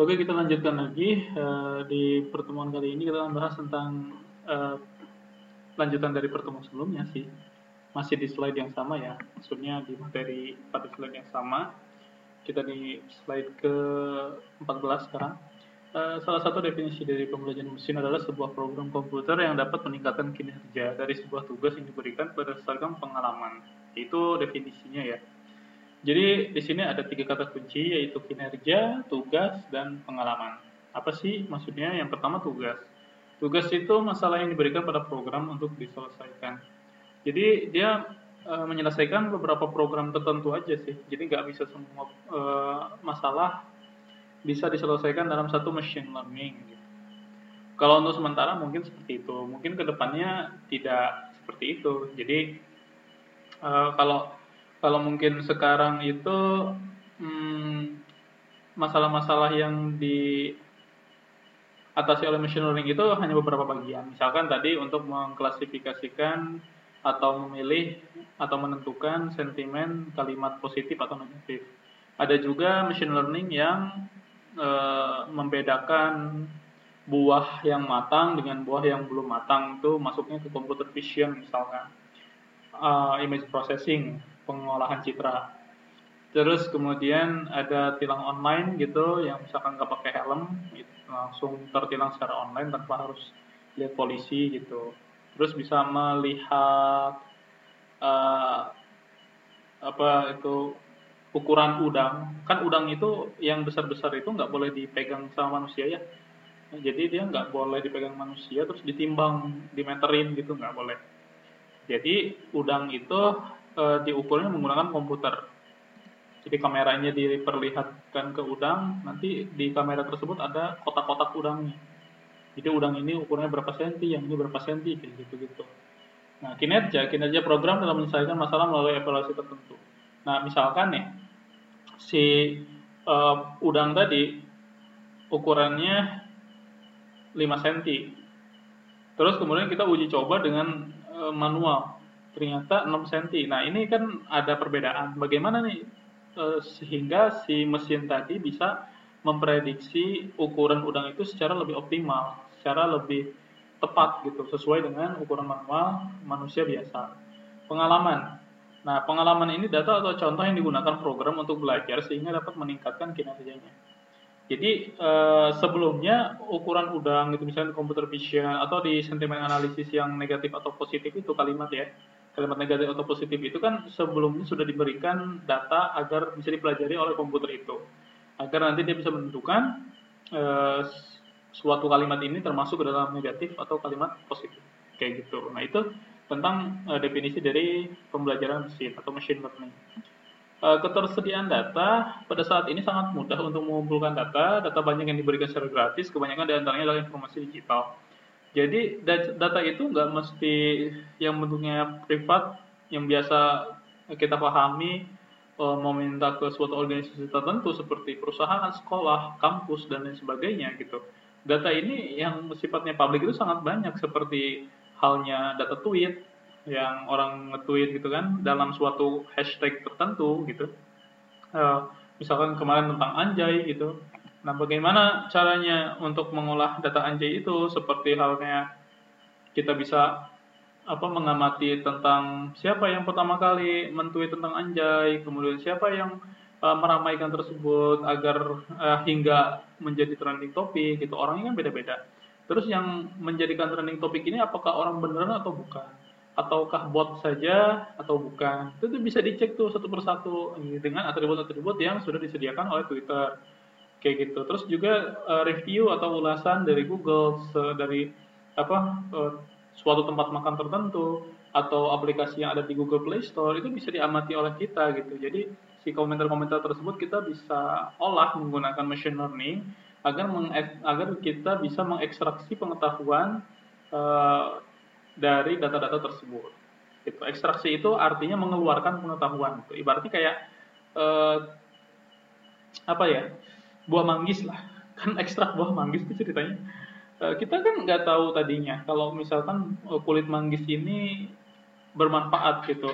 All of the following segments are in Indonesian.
Oke, kita lanjutkan lagi uh, di pertemuan kali ini kita akan bahas tentang uh, lanjutan dari pertemuan sebelumnya sih. Masih di slide yang sama ya, maksudnya di materi pada slide yang sama. Kita di slide ke 14 sekarang. Uh, salah satu definisi dari pembelajaran mesin adalah sebuah program komputer yang dapat meningkatkan kinerja dari sebuah tugas yang diberikan berdasarkan pengalaman. Itu definisinya ya. Jadi di sini ada tiga kata kunci yaitu kinerja, tugas, dan pengalaman. Apa sih maksudnya? Yang pertama tugas. Tugas itu masalah yang diberikan pada program untuk diselesaikan. Jadi dia e, menyelesaikan beberapa program tertentu aja sih. Jadi nggak bisa semua e, masalah bisa diselesaikan dalam satu machine learning. Gitu. Kalau untuk sementara mungkin seperti itu. Mungkin ke depannya tidak seperti itu. Jadi e, kalau kalau mungkin sekarang itu hmm, masalah-masalah yang di atasi oleh machine learning itu hanya beberapa bagian. Misalkan tadi untuk mengklasifikasikan atau memilih atau menentukan sentimen kalimat positif atau negatif. Ada juga machine learning yang e, membedakan buah yang matang dengan buah yang belum matang itu masuknya ke computer vision misalkan uh, image processing pengolahan citra. Terus kemudian ada tilang online gitu yang misalkan nggak pakai helm gitu, langsung tertilang secara online tanpa harus lihat polisi gitu. Terus bisa melihat uh, apa itu ukuran udang. Kan udang itu yang besar-besar itu nggak boleh dipegang sama manusia ya. Jadi dia nggak boleh dipegang manusia terus ditimbang, dimeterin gitu nggak boleh. Jadi udang itu e, diukurnya menggunakan komputer. Jadi kameranya diperlihatkan ke udang, nanti di kamera tersebut ada kotak-kotak udangnya. Jadi udang ini ukurnya berapa senti, yang ini berapa senti, kayak gitu-gitu. Nah, kinerja, kinerja program dalam menyelesaikan masalah melalui evaluasi tertentu. Nah, misalkan nih, si uh, udang tadi ukurannya 5 cm. Terus kemudian kita uji coba dengan uh, manual ternyata 6 cm. Nah, ini kan ada perbedaan. Bagaimana nih e, sehingga si mesin tadi bisa memprediksi ukuran udang itu secara lebih optimal, secara lebih tepat gitu, sesuai dengan ukuran manual manusia biasa. Pengalaman. Nah, pengalaman ini data atau contoh yang digunakan program untuk belajar sehingga dapat meningkatkan kinerjanya. Jadi e, sebelumnya ukuran udang itu misalnya computer vision atau di sentimen analisis yang negatif atau positif itu kalimat ya kalimat negatif atau positif itu kan sebelumnya sudah diberikan data agar bisa dipelajari oleh komputer itu. Agar nanti dia bisa menentukan e, suatu kalimat ini termasuk ke dalam negatif atau kalimat positif. Kayak gitu. Nah itu tentang e, definisi dari pembelajaran mesin atau machine learning. E, ketersediaan data pada saat ini sangat mudah untuk mengumpulkan data. Data banyak yang diberikan secara gratis. Kebanyakan di antaranya adalah informasi digital jadi data itu nggak mesti yang bentuknya privat yang biasa kita pahami eh, meminta ke suatu organisasi tertentu seperti perusahaan, sekolah, kampus dan lain sebagainya gitu. Data ini yang sifatnya publik itu sangat banyak seperti halnya data tweet yang orang nge-tweet gitu kan dalam suatu hashtag tertentu gitu. Uh, misalkan kemarin tentang anjay gitu Nah, bagaimana caranya untuk mengolah data anjay itu? Seperti halnya kita bisa apa mengamati tentang siapa yang pertama kali mentweet tentang anjay, kemudian siapa yang uh, meramaikan tersebut agar uh, hingga menjadi trending topik gitu. Orangnya kan beda-beda. Terus yang menjadikan trending topik ini apakah orang beneran atau bukan? Ataukah bot saja atau bukan? Itu bisa dicek tuh satu persatu dengan atribut-atribut yang sudah disediakan oleh Twitter kayak gitu. Terus juga uh, review atau ulasan dari Google dari apa uh, suatu tempat makan tertentu atau aplikasi yang ada di Google Play Store itu bisa diamati oleh kita gitu. Jadi si komentar-komentar tersebut kita bisa olah menggunakan machine learning agar agar kita bisa mengekstraksi pengetahuan uh, dari data-data tersebut. Gitu. Ekstraksi itu artinya mengeluarkan pengetahuan gitu. ibaratnya kayak uh, apa ya buah manggis lah. Kan ekstrak buah manggis itu ceritanya. Uh, kita kan nggak tahu tadinya. Kalau misalkan uh, kulit manggis ini bermanfaat gitu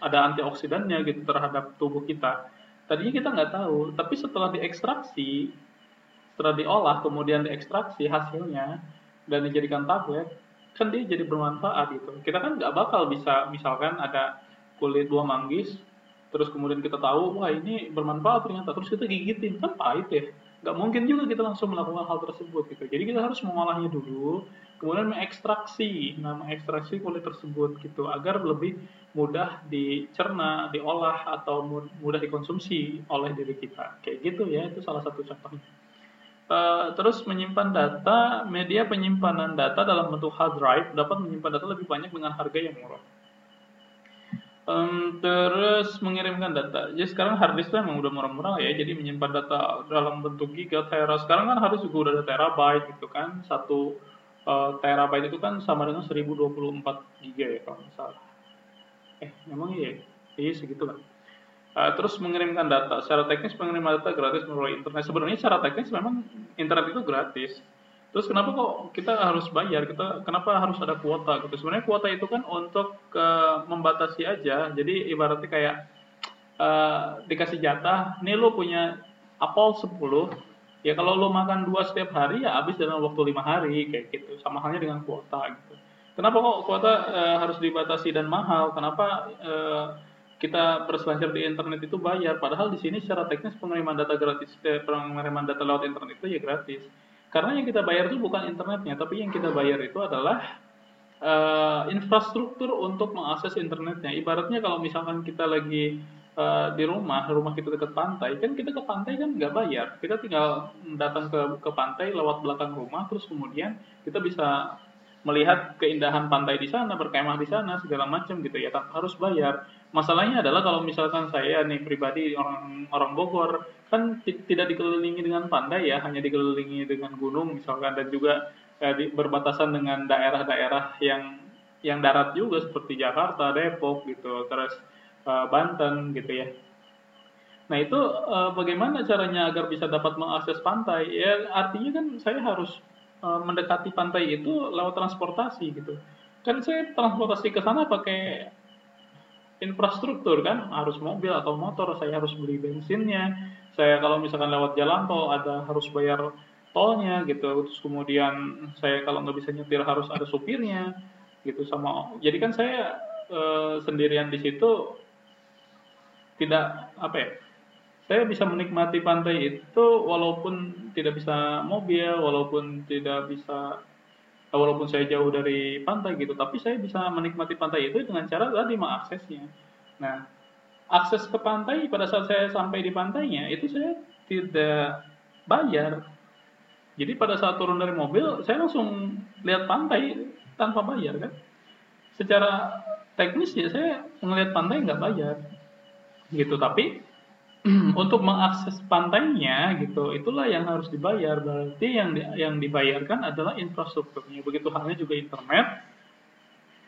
ada antioksidannya gitu terhadap tubuh kita tadinya kita nggak tahu. Tapi setelah diekstraksi setelah diolah kemudian diekstraksi hasilnya dan dijadikan tablet kan dia jadi bermanfaat gitu. Kita kan nggak bakal bisa misalkan ada kulit buah manggis terus kemudian kita tahu wah ini bermanfaat ternyata. Terus kita gigitin kan pahit ya. Nggak mungkin juga kita langsung melakukan hal tersebut gitu. Jadi kita harus mengolahnya dulu kemudian mengekstraksi nah mengekstraksi kulit tersebut gitu agar lebih mudah dicerna diolah atau mudah dikonsumsi oleh diri kita. Kayak gitu ya itu salah satu contohnya. Uh, terus menyimpan data, media penyimpanan data dalam bentuk hard drive dapat menyimpan data lebih banyak dengan harga yang murah. Um, terus mengirimkan data. Jadi sekarang hard disk itu emang udah murah-murah ya. Jadi menyimpan data dalam bentuk giga, tera. Sekarang kan harus juga udah ada terabyte gitu kan. Satu uh, terabyte itu kan sama dengan 1024 giga ya kalau misalnya. Eh, memang iya. Iya segitu kan. Uh, terus mengirimkan data. Secara teknis pengiriman data gratis melalui internet. Sebenarnya secara teknis memang internet itu gratis. Terus kenapa kok kita harus bayar? Kita kenapa harus ada kuota gitu? Sebenarnya kuota itu kan untuk uh, membatasi aja. Jadi ibaratnya kayak uh, dikasih jatah, nih lo punya apel 10, ya kalau lo makan dua setiap hari ya habis dalam waktu lima hari kayak gitu. Sama halnya dengan kuota gitu. Kenapa kok kuota uh, harus dibatasi dan mahal? Kenapa uh, kita berselancar di internet itu bayar padahal di sini secara teknis pengiriman data gratis eh, pengiriman data lewat internet itu ya gratis karena yang kita bayar itu bukan internetnya tapi yang kita bayar itu adalah uh, infrastruktur untuk mengakses internetnya ibaratnya kalau misalkan kita lagi uh, di rumah rumah kita dekat pantai kan kita ke pantai kan nggak bayar kita tinggal datang ke ke pantai lewat belakang rumah terus kemudian kita bisa melihat keindahan pantai di sana, berkemah di sana, segala macam gitu ya, tanpa harus bayar. Masalahnya adalah kalau misalkan saya nih pribadi orang orang Bogor kan tidak dikelilingi dengan pantai ya, hanya dikelilingi dengan gunung misalkan dan juga eh, di, berbatasan dengan daerah-daerah yang yang darat juga seperti Jakarta, Depok gitu, terus eh, Banten gitu ya. Nah itu eh, bagaimana caranya agar bisa dapat mengakses pantai? Ya artinya kan saya harus Eh, mendekati pantai itu lewat transportasi gitu. Kan saya transportasi ke sana pakai infrastruktur kan, harus mobil atau motor, saya harus beli bensinnya. Saya kalau misalkan lewat jalan tol ada harus bayar tolnya gitu. Terus kemudian saya kalau nggak bisa nyetir harus ada supirnya gitu sama. Jadi kan saya e, sendirian di situ tidak apa ya saya bisa menikmati pantai itu walaupun tidak bisa mobil, walaupun tidak bisa walaupun saya jauh dari pantai gitu, tapi saya bisa menikmati pantai itu dengan cara tadi mengaksesnya. Nah, akses ke pantai pada saat saya sampai di pantainya itu saya tidak bayar. Jadi pada saat turun dari mobil, saya langsung lihat pantai tanpa bayar kan. Secara teknis ya saya melihat pantai nggak bayar gitu, tapi untuk mengakses pantainya gitu itulah yang harus dibayar. Berarti yang di, yang dibayarkan adalah infrastrukturnya. Begitu halnya juga internet.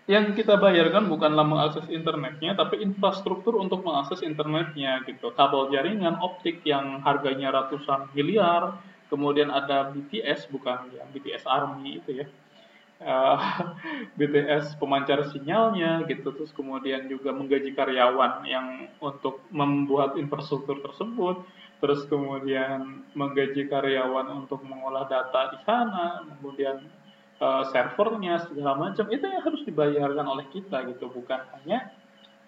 Yang kita bayarkan bukanlah mengakses internetnya tapi infrastruktur untuk mengakses internetnya gitu. Kabel jaringan optik yang harganya ratusan miliar kemudian ada BTS bukan ya BTS Army itu ya uh, eh, BTS pemancar sinyalnya gitu. Terus kemudian juga menggaji karyawan yang untuk membuat infrastruktur tersebut. Terus kemudian menggaji karyawan untuk mengolah data di sana kemudian uh, servernya segala macam. Itu yang harus dibayarkan oleh kita gitu. Bukan hanya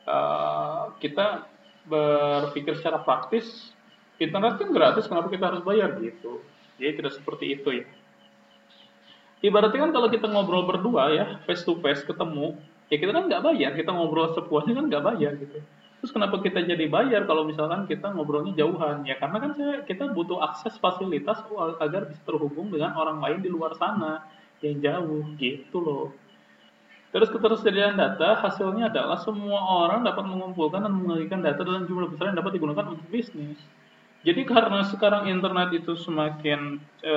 uh, kita berpikir secara praktis internet kan gratis kenapa kita harus bayar gitu? Jadi tidak seperti itu ya ibaratnya kan kalau kita ngobrol berdua ya face to face ketemu ya kita kan nggak bayar. Kita ngobrol sepuasnya kan nggak bayar gitu. Terus kenapa kita jadi bayar kalau misalkan kita ngobrolnya jauhan? Ya karena kan saya, kita butuh akses fasilitas agar bisa terhubung dengan orang lain di luar sana yang jauh gitu loh. Terus ketersediaan data hasilnya adalah semua orang dapat mengumpulkan dan mengalihkan data dalam jumlah besar yang dapat digunakan untuk bisnis. Jadi karena sekarang internet itu semakin e,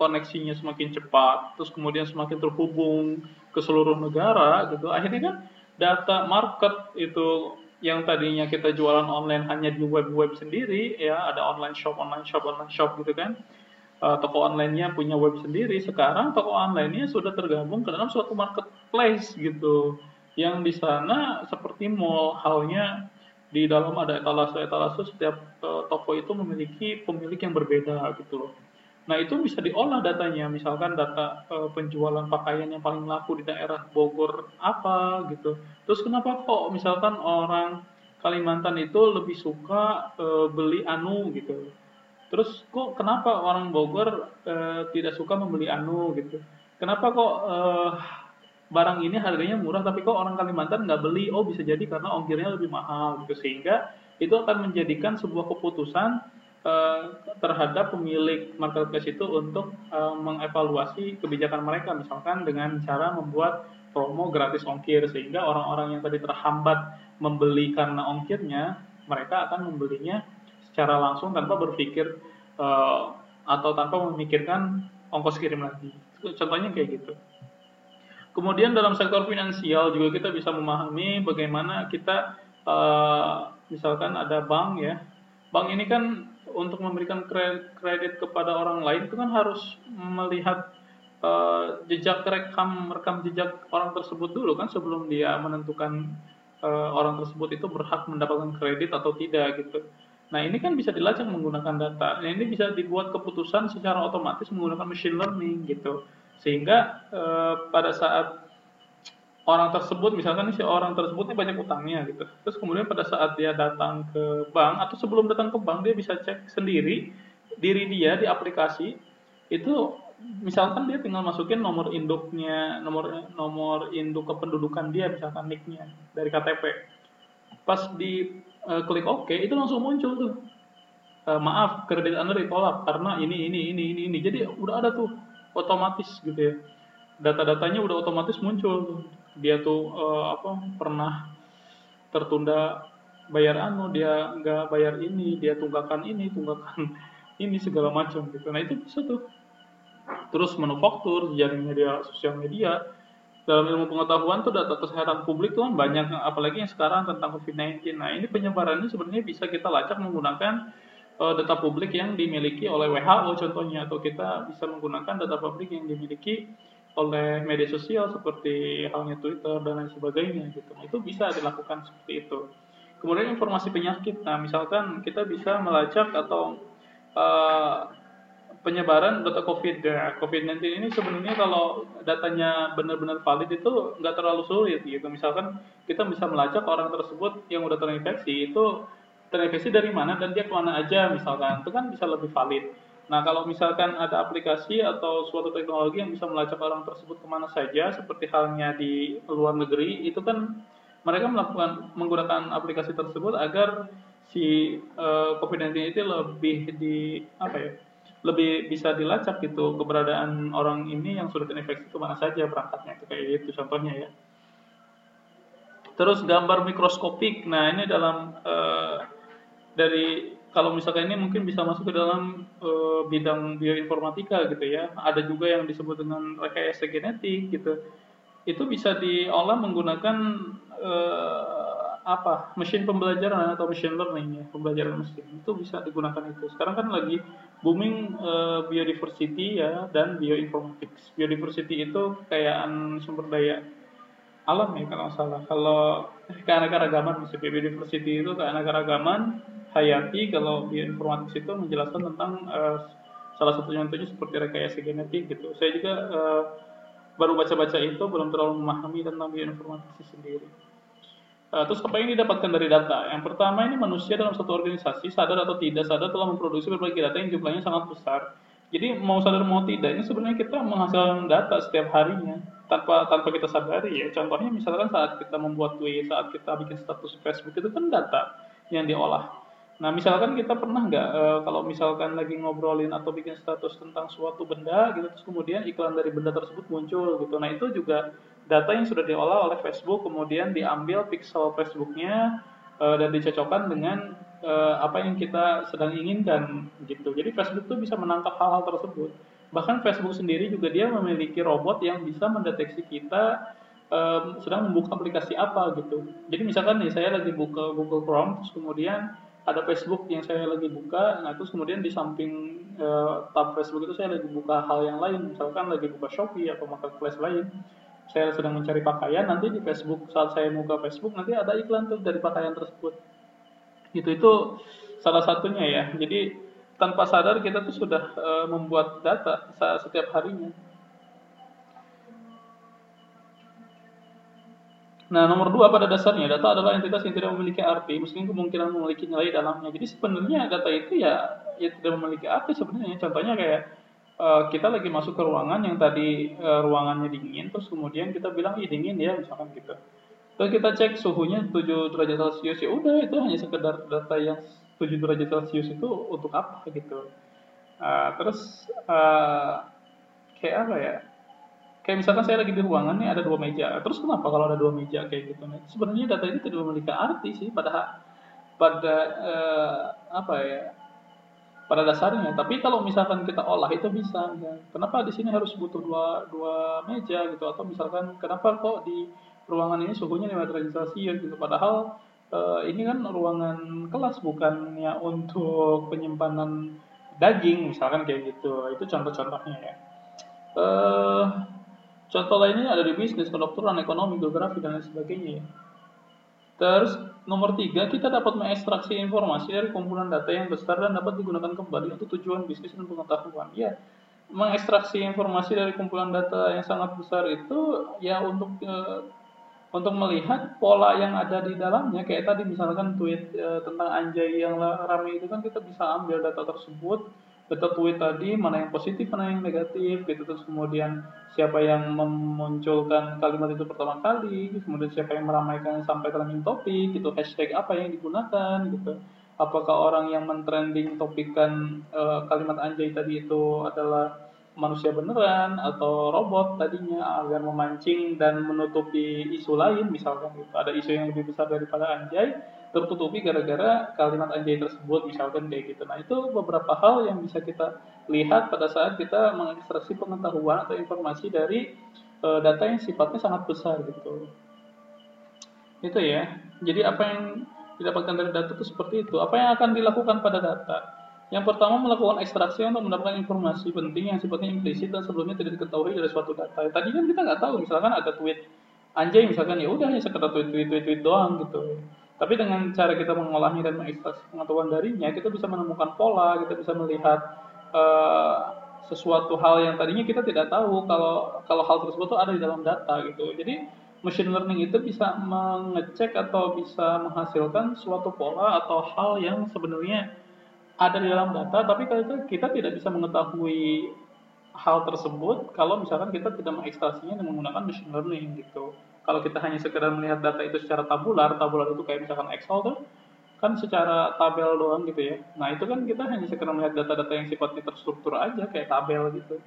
koneksinya semakin cepat, terus kemudian semakin terhubung ke seluruh negara gitu, akhirnya kan data market itu yang tadinya kita jualan online hanya di web-web sendiri, ya ada online shop, online shop, online shop gitu kan, e, toko online-nya punya web sendiri, sekarang toko online-nya sudah tergabung ke dalam suatu marketplace gitu, yang di sana seperti mall, halnya di dalam ada etalase etalase setiap uh, toko itu memiliki pemilik yang berbeda gitu loh Nah itu bisa diolah datanya, misalkan data e, penjualan pakaian yang paling laku di daerah Bogor apa gitu. Terus kenapa kok misalkan orang Kalimantan itu lebih suka e, beli anu gitu. Terus kok kenapa orang Bogor e, tidak suka membeli anu gitu. Kenapa kok e, barang ini harganya murah tapi kok orang Kalimantan nggak beli? Oh bisa jadi karena ongkirnya lebih mahal gitu. Sehingga itu akan menjadikan sebuah keputusan Eh, terhadap pemilik marketplace itu untuk uh, mengevaluasi kebijakan mereka. Misalkan dengan cara membuat promo gratis ongkir sehingga orang-orang yang tadi terhambat membeli karena ongkirnya mereka akan membelinya secara langsung tanpa berpikir uh, atau tanpa memikirkan ongkos kirim lagi. Contohnya kayak gitu kemudian dalam sektor finansial juga kita bisa memahami bagaimana kita uh, misalkan ada bank ya bank ini kan untuk memberikan kredit kepada orang lain itu kan harus melihat uh, jejak rekam rekam jejak orang tersebut dulu kan sebelum dia menentukan uh, orang tersebut itu berhak mendapatkan kredit atau tidak gitu. Nah ini kan bisa dilacak menggunakan data. Nah ini bisa dibuat keputusan secara otomatis menggunakan machine learning gitu. Sehingga uh, pada saat orang tersebut misalkan si orang tersebut ini banyak utangnya gitu. Terus kemudian pada saat dia datang ke bank atau sebelum datang ke bank dia bisa cek sendiri diri dia di aplikasi. Itu misalkan dia tinggal masukin nomor induknya nomor nomor induk kependudukan dia misalkan nicknya dari KTP pas di uh, klik OK itu langsung muncul tuh. Uh, maaf kredit anda ditolak karena ini ini ini ini ini. Jadi udah ada tuh otomatis gitu ya. Data-datanya udah otomatis muncul dia tuh uh, apa pernah tertunda bayar anu dia nggak bayar ini dia tunggakan ini tunggakan ini segala macam gitu. Nah itu bisa tuh. Terus manufaktur jaring media sosial media. Dalam ilmu pengetahuan tuh data kesehatan publik tuh kan banyak apalagi yang sekarang tentang COVID-19 nah ini penyebarannya sebenarnya bisa kita lacak menggunakan uh, data publik yang dimiliki oleh WHO contohnya atau kita bisa menggunakan data publik yang dimiliki oleh media sosial seperti halnya Twitter dan lain sebagainya gitu. Nah, itu bisa dilakukan seperti itu. Kemudian informasi penyakit. Nah, misalkan kita bisa melacak atau uh, penyebaran data COVID ya. COVID-19 ini sebenarnya kalau datanya benar-benar valid itu nggak terlalu sulit gitu. Misalkan kita bisa melacak orang tersebut yang udah terinfeksi itu terinfeksi dari mana dan dia ke mana aja misalkan itu kan bisa lebih valid Nah, kalau misalkan ada aplikasi atau suatu teknologi yang bisa melacak orang tersebut ke mana saja, seperti halnya di luar negeri, itu kan mereka melakukan menggunakan aplikasi tersebut agar si uh, COVID-19 itu lebih di apa ya, lebih bisa dilacak gitu keberadaan orang ini yang sudah terinfeksi ke mana saja berangkatnya itu kayak gitu contohnya ya. Terus gambar mikroskopik, nah ini dalam uh, dari kalau misalkan ini mungkin bisa masuk ke dalam uh, bidang bioinformatika gitu ya. Ada juga yang disebut dengan rekayasa genetik gitu. Itu bisa diolah menggunakan uh, apa? mesin pembelajaran atau machine learning ya, pembelajaran mesin. Itu bisa digunakan itu. Sekarang kan lagi booming uh, biodiversity ya dan bioinformatics. Biodiversity itu kekayaan sumber daya alam ya kalau salah. Kalau keanekaragaman maksudnya biodiversity itu keanekaragaman hayati kalau bioinformatik itu menjelaskan tentang uh, salah satu contohnya seperti rekayasa genetik gitu. Saya juga uh, baru baca-baca itu belum terlalu memahami tentang bioinformatik sendiri. Uh, terus apa yang didapatkan dari data? Yang pertama ini manusia dalam satu organisasi sadar atau tidak sadar telah memproduksi berbagai data yang jumlahnya sangat besar. Jadi mau sadar mau tidak ini sebenarnya kita menghasilkan data setiap harinya tanpa tanpa kita sadari ya. Contohnya misalkan saat kita membuat tweet, saat kita bikin status Facebook itu kan data yang diolah. Nah, misalkan kita pernah nggak e, kalau misalkan lagi ngobrolin atau bikin status tentang suatu benda gitu, terus kemudian iklan dari benda tersebut muncul gitu. Nah, itu juga data yang sudah diolah oleh Facebook, kemudian diambil pixel Facebooknya e, dan dicocokkan dengan e, apa yang kita sedang inginkan gitu. Jadi Facebook tuh bisa menangkap hal-hal tersebut. Bahkan Facebook sendiri juga dia memiliki robot yang bisa mendeteksi kita um, sedang membuka aplikasi apa gitu. Jadi misalkan nih saya lagi buka Google Chrome, terus kemudian ada Facebook yang saya lagi buka, nah terus kemudian di samping uh, tab Facebook itu saya lagi buka hal yang lain, misalkan lagi buka Shopee atau marketplace lain, saya sedang mencari pakaian, nanti di Facebook saat saya buka Facebook nanti ada iklan tuh dari pakaian tersebut. Itu itu salah satunya ya. Jadi tanpa sadar kita tuh sudah uh, membuat data setiap harinya. Nah, nomor dua pada dasarnya data adalah entitas yang tidak memiliki arti, meskipun kemungkinan memiliki nilai dalamnya. Jadi sebenarnya data itu ya, ya tidak memiliki arti sebenarnya. Contohnya kayak uh, kita lagi masuk ke ruangan yang tadi uh, ruangannya dingin, terus kemudian kita bilang ih dingin ya, misalkan gitu. Terus kita cek suhunya 7 derajat Celcius ya udah itu hanya sekedar data yang 7 derajat Celcius itu untuk apa gitu. Uh, terus uh, kayak apa ya? Kayak misalkan saya lagi di ruangan nih ada dua meja. Terus kenapa kalau ada dua meja kayak gitu sebenarnya data ini tidak memiliki arti sih pada pada uh, apa ya pada dasarnya. Tapi kalau misalkan kita olah itu bisa ya. kenapa di sini harus butuh dua dua meja gitu? Atau misalkan kenapa kok di ruangan ini suhunya 5 derajat celcius gitu? Padahal uh, ini kan ruangan kelas bukannya untuk penyimpanan daging misalkan kayak gitu. Itu contoh-contohnya ya. Uh, Contoh lainnya ada di bisnis, kedokteran, ekonomi, geografi, dan lain sebagainya ya. Terus nomor tiga, kita dapat mengekstraksi informasi dari kumpulan data yang besar dan dapat digunakan kembali untuk tujuan bisnis dan pengetahuan. Ya, mengekstraksi informasi dari kumpulan data yang sangat besar itu ya untuk e, untuk melihat pola yang ada di dalamnya. Kayak tadi misalkan tweet e, tentang anjay yang ramai itu kan kita bisa ambil data tersebut data tweet tadi mana yang positif mana yang negatif gitu. Terus kemudian siapa yang memunculkan kalimat itu pertama kali kemudian siapa yang meramaikan sampai trending topik gitu. Hashtag apa yang digunakan gitu. Apakah orang yang mentrending topikan uh, kalimat anjay tadi itu adalah manusia beneran atau robot tadinya agar memancing dan menutupi isu lain misalkan gitu. Ada isu yang lebih besar daripada anjay tertutupi gara-gara kalimat anjay tersebut misalkan kayak gitu. Nah itu beberapa hal yang bisa kita lihat pada saat kita mengekstraksi pengetahuan atau informasi dari e, data yang sifatnya sangat besar gitu. Itu ya. Jadi apa yang didapatkan dari data itu seperti itu. Apa yang akan dilakukan pada data? Yang pertama melakukan ekstraksi untuk mendapatkan informasi penting yang sifatnya implisit dan sebelumnya tidak diketahui dari suatu data. Tadi kan kita nggak tahu, misalkan ada tweet anjay misalkan ya udah hanya sekedar tweet tweet tweet, tweet doang gitu tapi dengan cara kita mengolahnya dan mengekstraksi pengetahuan darinya, kita bisa menemukan pola, kita bisa melihat uh, sesuatu hal yang tadinya kita tidak tahu kalau kalau hal tersebut itu ada di dalam data gitu. Jadi machine learning itu bisa mengecek atau bisa menghasilkan suatu pola atau hal yang sebenarnya ada di dalam data, tapi kita tidak bisa mengetahui hal tersebut kalau misalkan kita tidak mengekstrasinya dengan menggunakan machine learning gitu. Kalau kita hanya sekedar melihat data itu secara tabular, tabular itu kayak misalkan Excel tuh, kan secara tabel doang gitu ya. Nah itu kan kita hanya sekedar melihat data-data yang sifatnya terstruktur aja kayak tabel gitu.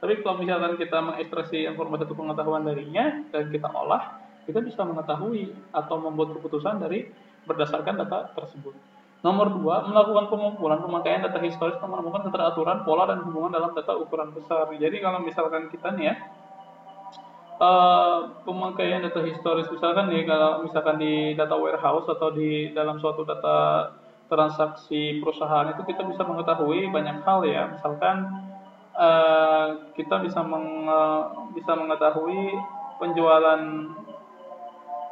Tapi kalau misalkan kita mengekstraksi informasi atau pengetahuan darinya dan kita olah, kita bisa mengetahui atau membuat keputusan dari berdasarkan data tersebut. Nomor dua, melakukan pengumpulan pemakaian data historis untuk menemukan keteraturan, pola, dan hubungan dalam data ukuran besar. Jadi kalau misalkan kita nih ya, uh, pemakaian data historis misalkan nih kalau misalkan di data warehouse atau di dalam suatu data transaksi perusahaan itu kita bisa mengetahui banyak hal ya. Misalkan uh, kita bisa meng, uh, bisa mengetahui penjualan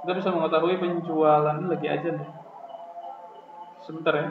kita bisa mengetahui penjualan lagi aja nih. Sebentar ya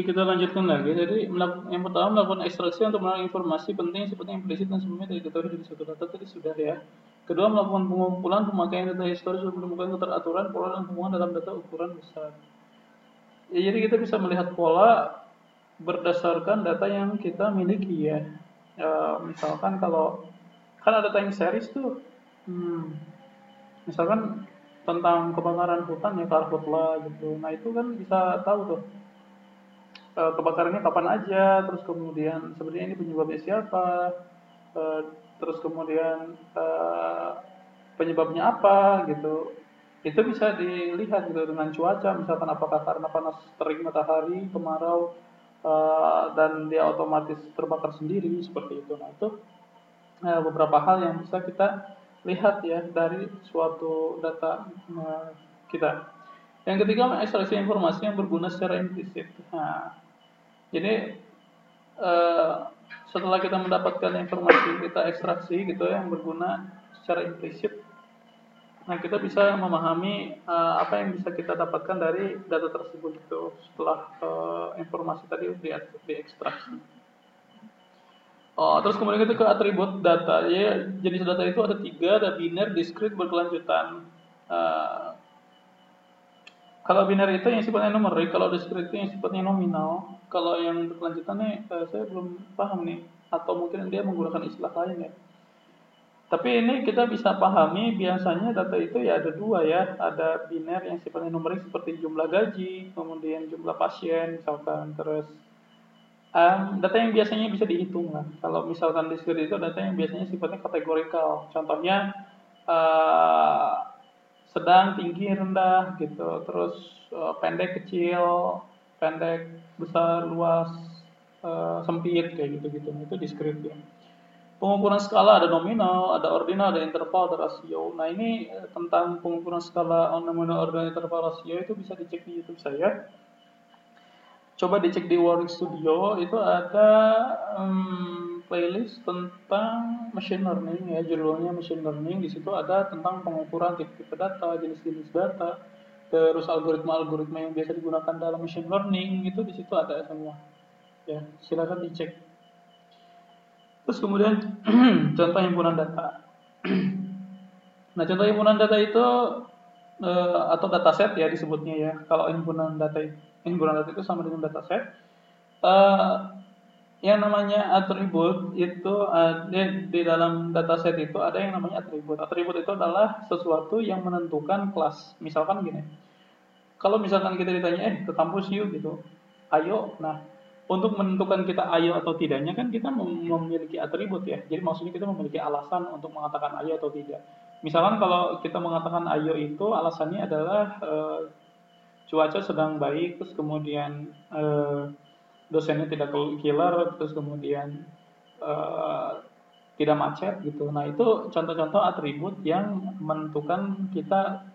Oke, kita lanjutkan lagi. Jadi yang pertama melakukan ekstraksi untuk melakukan informasi penting seperti implisit dan sebelumnya dari diketahui dari suatu data tadi sudah ya. Kedua melakukan pengumpulan pemakaian data historis untuk menemukan keteraturan pola dan hubungan dalam data ukuran besar. Ya, jadi kita bisa melihat pola berdasarkan data yang kita miliki ya. ya misalkan kalau kan ada time series tuh, hmm, misalkan tentang kebakaran hutan ya karhutla gitu. Nah itu kan bisa tahu tuh uh, kebakarannya kapan aja, terus kemudian sebenarnya ini penyebabnya siapa, uh, terus kemudian uh, penyebabnya apa gitu. Itu bisa dilihat gitu dengan cuaca, misalkan apakah karena panas terik matahari, kemarau, dan dia otomatis terbakar sendiri seperti itu. Nah itu beberapa hal yang bisa kita lihat ya dari suatu data kita. Yang ketiga, mengekstraksi informasi yang berguna secara implisit. Nah, jadi uh, setelah kita mendapatkan informasi kita ekstraksi gitu ya, yang berguna secara implisit, nah kita bisa memahami uh, apa yang bisa kita dapatkan dari data tersebut itu setelah uh, informasi tadi di diekstraksi. Oh, terus kemudian kita ke atribut data. Ya, jenis data itu ada tiga, ada biner, discrete, berkelanjutan. Uh, kalau biner itu yang sifatnya numerik, kalau discrete itu yang sifatnya nominal. Kalau yang berkelanjutannya uh, saya belum paham nih, atau mungkin dia menggunakan istilah lain ya. Tapi ini kita bisa pahami biasanya data itu ya ada dua ya, ada biner yang sifatnya numerik seperti jumlah gaji, kemudian jumlah pasien misalkan, terus um, data yang biasanya bisa dihitung lah. Kalau misalkan discrete itu data yang biasanya sifatnya kategorikal. Contohnya uh, sedang, tinggi, rendah gitu. Terus uh, pendek, kecil, pendek, besar, luas, uh, sempit kayak gitu-gitu. Itu diskrit ya. Pengukuran skala ada nominal, ada ordinal, ada interval, ada rasio. Nah ini eh, tentang pengukuran skala nominal, ordinal, interval, rasio itu bisa dicek di YouTube saya. Coba dicek di Warwick Studio itu ada um, playlist tentang machine learning ya. Judulnya machine learning. Di situ ada tentang pengukuran tipe-tipe data jenis-jenis data terus algoritma-algoritma yang biasa digunakan dalam machine learning. Itu di situ ada semua. Ya silakan dicek. Terus kemudian contoh himpunan data. Nah contoh himpunan data itu uh, atau dataset ya disebutnya ya. Kalau himpunan data himpunan data itu sama dengan dataset. Uh, yang namanya atribut itu ada di dalam dataset itu ada yang namanya atribut. Atribut itu adalah sesuatu yang menentukan kelas. Misalkan gini, kalau misalkan kita ditanya, eh ke kampus yuk gitu, ayo. Nah, untuk menentukan kita ayo atau tidaknya kan kita memiliki atribut ya. Jadi maksudnya kita memiliki alasan untuk mengatakan ayo atau tidak. Misalkan kalau kita mengatakan ayo itu alasannya adalah e, cuaca sedang baik, terus kemudian e, dosennya tidak killer terus kemudian uh, tidak macet gitu. Nah itu contoh-contoh atribut yang menentukan kita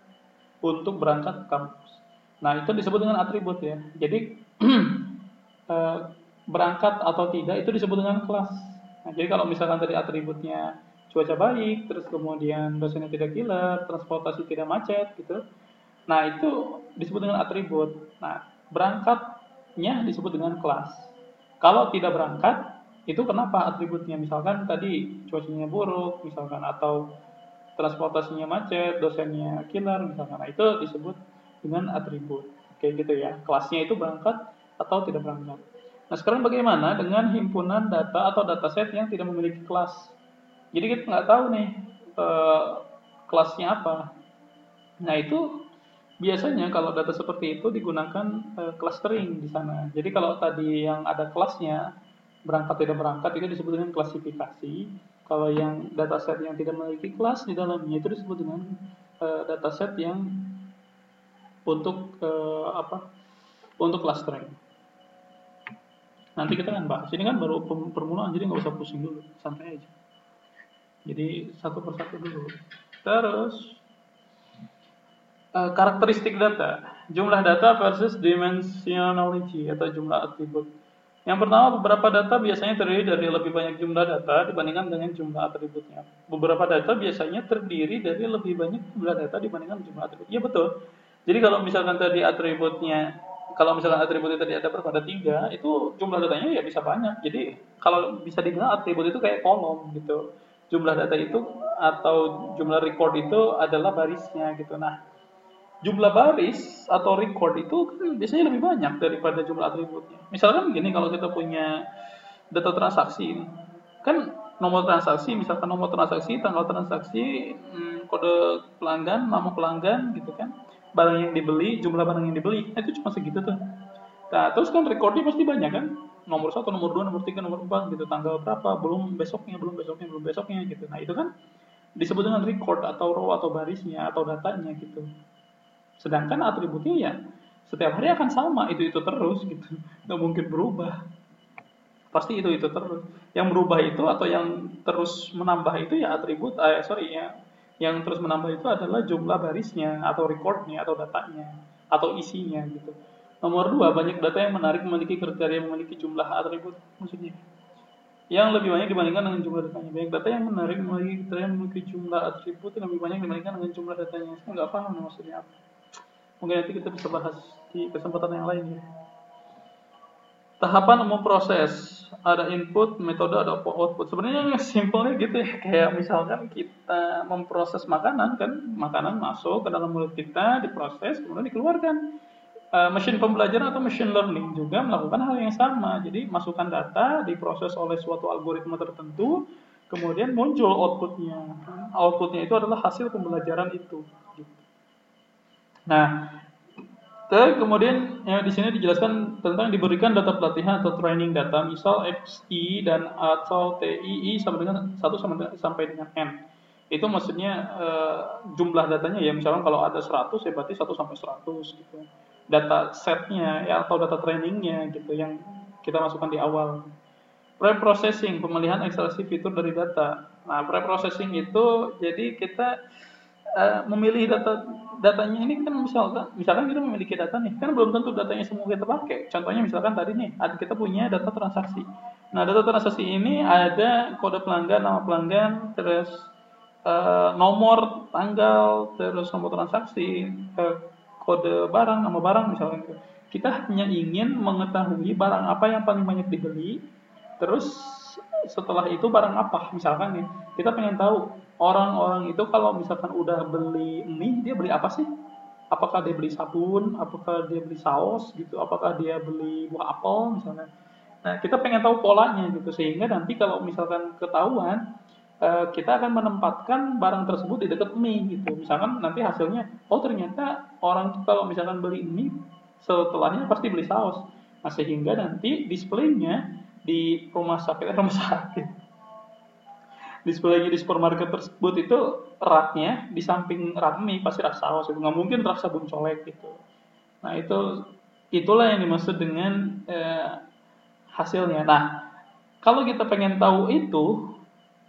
untuk berangkat ke kampus. Nah itu disebut dengan atribut ya. Jadi uh, berangkat atau tidak itu disebut dengan kelas. Nah, jadi kalau misalkan tadi atributnya cuaca baik, terus kemudian dosennya tidak killer, transportasi tidak macet gitu. Nah itu disebut dengan atribut. Nah berangkat nya disebut dengan kelas. Kalau tidak berangkat, itu kenapa atributnya? Misalkan tadi cuacanya buruk, misalkan atau transportasinya macet, dosennya killer, misalkan. Nah, itu disebut dengan atribut. Kayak gitu ya. Kelasnya itu berangkat atau tidak berangkat. Nah, sekarang bagaimana dengan himpunan data atau dataset yang tidak memiliki kelas? Jadi kita nggak tahu nih eh, kelasnya apa. Nah, itu Biasanya kalau data seperti itu digunakan uh, clustering di sana. Jadi kalau tadi yang ada kelasnya berangkat tidak berangkat itu disebut dengan klasifikasi. Kalau yang dataset yang tidak memiliki kelas di dalamnya itu disebut dengan uh, dataset yang untuk uh, apa? Untuk clustering. Nanti kita akan bahas. Ini kan baru permulaan jadi nggak usah pusing dulu, santai aja. Jadi satu persatu dulu. Terus Eh, karakteristik data, jumlah data versus dimensionality atau jumlah atribut. Yang pertama, beberapa data biasanya terdiri dari lebih banyak jumlah data dibandingkan dengan jumlah atributnya. Beberapa data biasanya terdiri dari lebih banyak jumlah data dibandingkan jumlah atribut. Iya betul. Jadi kalau misalkan tadi atributnya kalau misalkan atribut itu tadi ada berapa ada tiga itu jumlah datanya ya bisa banyak jadi kalau bisa dibilang atribut itu kayak kolom gitu jumlah data itu atau jumlah record itu adalah barisnya gitu nah jumlah baris atau record itu kan biasanya lebih banyak daripada jumlah atributnya misalkan gini kalau kita punya data transaksi kan nomor transaksi misalkan nomor transaksi tanggal transaksi hmm, kode pelanggan nama pelanggan gitu kan barang yang dibeli, jumlah barang yang dibeli, nah, itu cuma segitu tuh. Nah, terus kan recordnya pasti banyak kan? Nomor satu, nomor dua, nomor tiga, nomor empat, gitu. Tanggal berapa, belum besoknya, belum besoknya, belum besoknya, gitu. Nah, itu kan disebut dengan record atau row atau barisnya atau datanya gitu. Sedangkan atributnya ya setiap hari akan sama, itu-itu terus gitu. Nggak mungkin berubah. Pasti itu-itu terus. Yang berubah itu atau yang terus menambah itu ya atribut, eh, sorry ya yang terus menambah itu adalah jumlah barisnya atau recordnya atau datanya atau isinya gitu. Nomor dua, banyak data yang menarik memiliki kriteria memiliki jumlah atribut maksudnya. Yang lebih banyak dibandingkan dengan jumlah datanya. Banyak data yang menarik memiliki kriteria memiliki jumlah atribut yang lebih banyak dibandingkan dengan jumlah datanya. Saya nggak paham maksudnya apa. Mungkin nanti kita bisa bahas di kesempatan yang lain ya. Tahapan memproses ada input, metode, ada output. Sebenarnya yang simpelnya gitu ya, kayak misalkan kita memproses makanan kan, makanan masuk ke dalam mulut kita, diproses, kemudian dikeluarkan. Uh, mesin pembelajaran atau machine learning juga melakukan hal yang sama. Jadi masukkan data, diproses oleh suatu algoritma tertentu, kemudian muncul outputnya. Outputnya itu adalah hasil pembelajaran itu. Nah, Terus kemudian ya, di sini dijelaskan tentang diberikan data pelatihan atau training data, misal XI dan atau TII sama dengan satu sama sampai dengan N. Itu maksudnya uh, jumlah datanya ya, misalnya kalau ada 100 ya berarti 1 sampai 100 gitu. Data setnya ya atau data trainingnya gitu yang kita masukkan di awal. Pre-processing, pemilihan ekstraksi fitur dari data. Nah, pre-processing itu jadi kita uh, memilih data datanya ini kan misalkan misalkan kita memiliki data nih kan belum tentu datanya semua kita pakai contohnya misalkan tadi nih ada kita punya data transaksi nah data transaksi ini ada kode pelanggan nama pelanggan terus uh, nomor tanggal terus nomor transaksi uh, kode barang nama barang misalkan gitu. kita hanya ingin mengetahui barang apa yang paling banyak dibeli terus setelah itu barang apa misalkan nih kita pengen tahu orang-orang itu kalau misalkan udah beli mie dia beli apa sih? Apakah dia beli sabun? Apakah dia beli saus gitu? Apakah dia beli buah apel misalnya? Nah kita pengen tahu polanya gitu. Sehingga nanti kalau misalkan ketahuan eh, kita akan menempatkan barang tersebut di dekat mie gitu. Misalkan nanti hasilnya oh ternyata orang kalau misalkan beli mie setelahnya pasti beli saus. Nah sehingga nanti displaynya di rumah sakit rumah sakit display di supermarket tersebut itu raknya di samping rak mie pasti rak saus itu. Nggak mungkin rak sabun colek gitu. Nah itu itulah yang dimaksud dengan eh, hasilnya. Nah kalau kita pengen tahu itu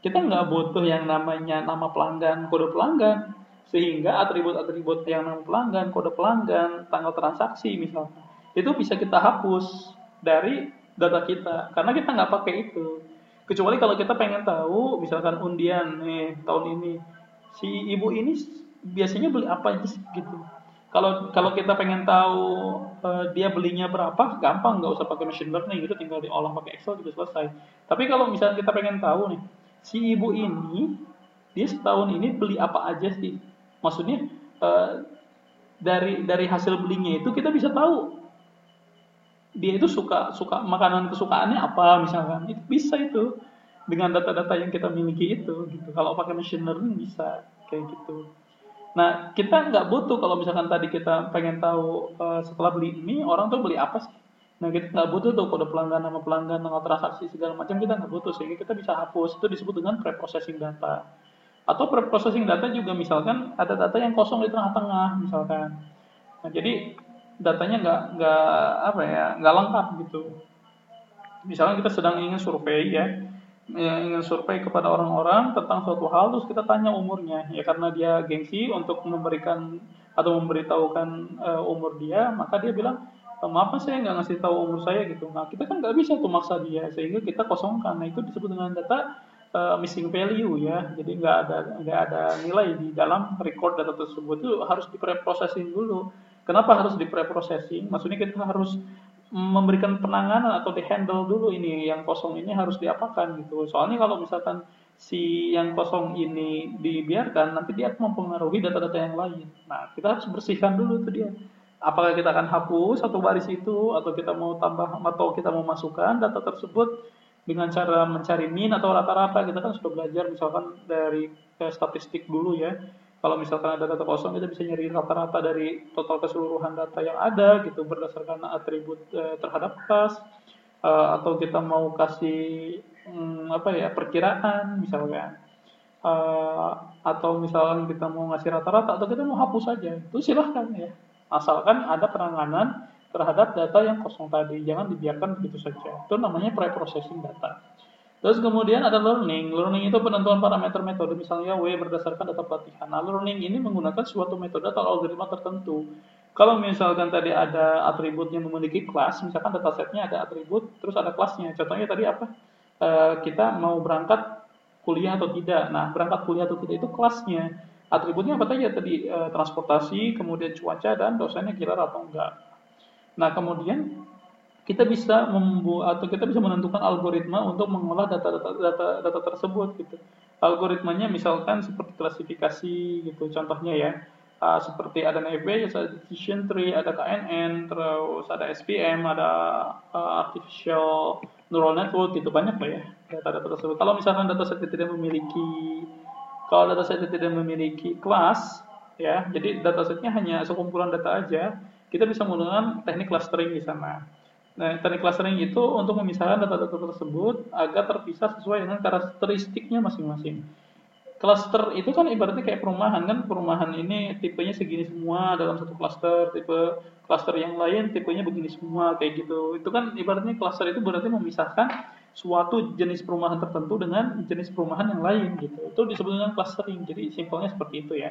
kita nggak butuh yang namanya nama pelanggan kode pelanggan. Sehingga atribut-atribut yang nama pelanggan kode pelanggan tanggal transaksi misalnya itu bisa kita hapus dari data kita. Karena kita nggak pakai itu Kecuali kalau kita pengen tahu, misalkan undian nih tahun ini, si ibu ini biasanya beli apa aja sih gitu. Kalau kalau kita pengen tahu uh, dia belinya berapa, gampang nggak usah pakai machine learning gitu, tinggal diolah pakai Excel juga selesai. Tapi kalau misalnya kita pengen tahu nih, si ibu ini dia setahun ini beli apa aja sih? Maksudnya uh, dari dari hasil belinya itu kita bisa tahu dia itu suka suka makanan kesukaannya apa misalkan. Itu bisa itu. Dengan data-data yang kita miliki itu gitu. Kalau pakai machine learning bisa kayak gitu. Nah kita nggak butuh kalau misalkan tadi kita pengen tahu uh, setelah beli ini orang tuh beli apa sih? Nah kita nggak butuh tuh kode pelanggan nama pelanggan nama transaksi segala macam kita nggak butuh. Sehingga kita bisa hapus. Itu disebut dengan pre-processing data. Atau pre-processing data juga misalkan ada data yang kosong di tengah-tengah misalkan. Nah jadi datanya nggak nggak apa ya nggak lengkap gitu. Misalnya kita sedang ingin survei ya, ya ingin survei kepada orang-orang tentang suatu hal terus kita tanya umurnya. Ya karena dia gengsi untuk memberikan atau memberitahukan uh, umur dia maka dia bilang eh, maaf saya nggak ngasih tahu umur saya gitu. Nah kita kan nggak bisa tuh maksa dia sehingga kita kosongkan. Nah itu disebut dengan data uh, missing value ya. Jadi nggak ada nggak ada nilai di dalam record data tersebut. Itu harus diprocessing dulu Kenapa harus di pre-processing? Maksudnya kita harus memberikan penanganan atau di handle dulu ini yang kosong ini harus diapakan gitu. Soalnya kalau misalkan si yang kosong ini dibiarkan nanti dia mempengaruhi data-data yang lain. Nah, kita harus bersihkan dulu itu dia. Apakah kita akan hapus satu baris itu atau kita mau tambah atau kita mau masukkan data tersebut dengan cara mencari min atau rata-rata kita kan sudah belajar misalkan dari eh, statistik dulu ya kalau misalkan ada data kosong kita bisa nyari rata-rata dari total keseluruhan data yang ada gitu berdasarkan atribut e, terhadap kelas e, atau kita mau kasih mm, apa ya perkiraan misalkan. E, atau misalkan kita mau ngasih rata-rata atau kita mau hapus saja itu silahkan ya. Asalkan ada penanganan terhadap data yang kosong tadi jangan dibiarkan begitu saja. Itu namanya pre-processing data Terus kemudian ada learning. Learning itu penentuan parameter metode, misalnya W berdasarkan data pelatihan. Nah, learning ini menggunakan suatu metode atau algoritma tertentu. Kalau misalkan tadi ada atribut yang memiliki kelas, misalkan datasetnya ada atribut, terus ada kelasnya. Contohnya tadi apa? E, kita mau berangkat kuliah atau tidak. Nah, berangkat kuliah atau tidak itu kelasnya. Atributnya apa saja tadi? E, transportasi, kemudian cuaca, dan dosennya kira atau enggak. Nah, kemudian kita bisa membuat atau kita bisa menentukan algoritma untuk mengolah data-data data, data tersebut gitu. Algoritmanya misalkan seperti klasifikasi gitu contohnya ya. Uh, seperti ada NFV, ada decision tree, ada KNN, terus ada SPM, ada uh, artificial neural network gitu banyak lah ya data-data tersebut. Kalau misalkan data set tidak memiliki kalau data set tidak memiliki kelas ya, jadi datasetnya hanya sekumpulan data aja, kita bisa menggunakan teknik clustering di sana. Nah, teknik clustering itu untuk memisahkan data-data tersebut agar terpisah sesuai dengan karakteristiknya masing-masing. Cluster itu kan ibaratnya kayak perumahan kan, perumahan ini tipenya segini semua dalam satu cluster, tipe cluster yang lain tipenya begini semua kayak gitu. Itu kan ibaratnya cluster itu berarti memisahkan suatu jenis perumahan tertentu dengan jenis perumahan yang lain gitu. Itu disebut dengan clustering. Jadi simpelnya seperti itu ya.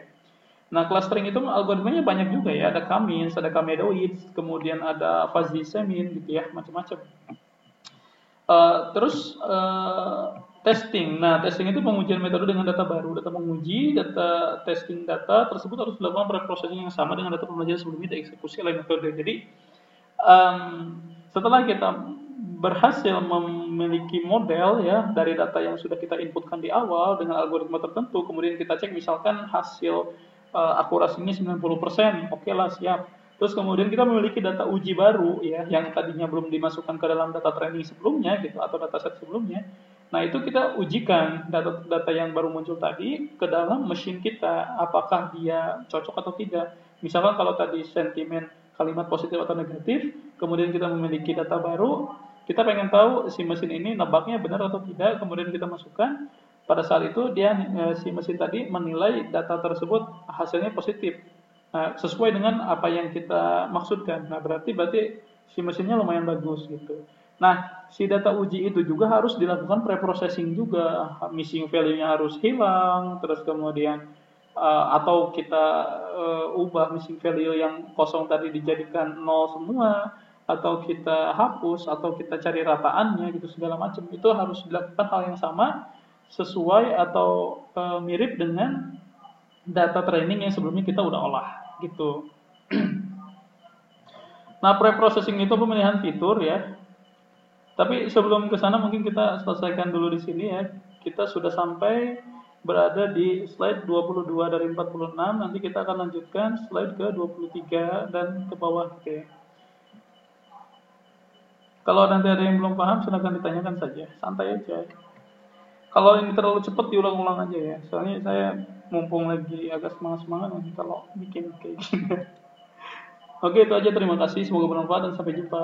Nah, clustering itu algoritmanya banyak juga ya. Ada Kamins, ada Kamedoid, kemudian ada fuzzy semin gitu ya, macam-macam. Uh, terus uh, testing. Nah, testing itu pengujian metode dengan data baru. Data menguji, data testing data tersebut harus dilakukan preprocessing yang sama dengan data pembelajaran sebelumnya dieksekusi oleh metode. Jadi, um, setelah kita berhasil memiliki model ya dari data yang sudah kita inputkan di awal dengan algoritma tertentu, kemudian kita cek misalkan hasil uh, akurasinya 90%, oke okay lah siap. Terus kemudian kita memiliki data uji baru ya yang tadinya belum dimasukkan ke dalam data training sebelumnya gitu atau data set sebelumnya. Nah, itu kita ujikan data-data yang baru muncul tadi ke dalam mesin kita apakah dia cocok atau tidak. Misalkan kalau tadi sentimen kalimat positif atau negatif, kemudian kita memiliki data baru, kita pengen tahu si mesin ini nebaknya benar atau tidak, kemudian kita masukkan pada saat itu dia eh, si mesin tadi menilai data tersebut hasilnya positif. Nah, sesuai dengan apa yang kita maksudkan. Nah berarti berarti si mesinnya lumayan bagus gitu. Nah si data uji itu juga harus dilakukan preprocessing juga. Missing value-nya harus hilang terus kemudian uh, atau kita uh, ubah missing value yang kosong tadi dijadikan nol semua atau kita hapus atau kita cari rataannya gitu segala macam. Itu harus dilakukan hal yang sama sesuai atau e, mirip dengan data training yang sebelumnya kita udah olah gitu. nah, pre-processing itu pemilihan fitur ya. Tapi sebelum ke sana mungkin kita selesaikan dulu di sini ya. Kita sudah sampai berada di slide 22 dari 46. Nanti kita akan lanjutkan slide ke 23 dan ke bawah gitu ya. Kalau nanti ada yang belum paham silahkan ditanyakan saja. Santai aja. Kalau ini terlalu cepat diulang-ulang aja ya. Soalnya saya mumpung lagi agak semangat-semangat nanti kalau bikin kayak gini. Oke, itu aja. Terima kasih. Semoga bermanfaat dan sampai jumpa.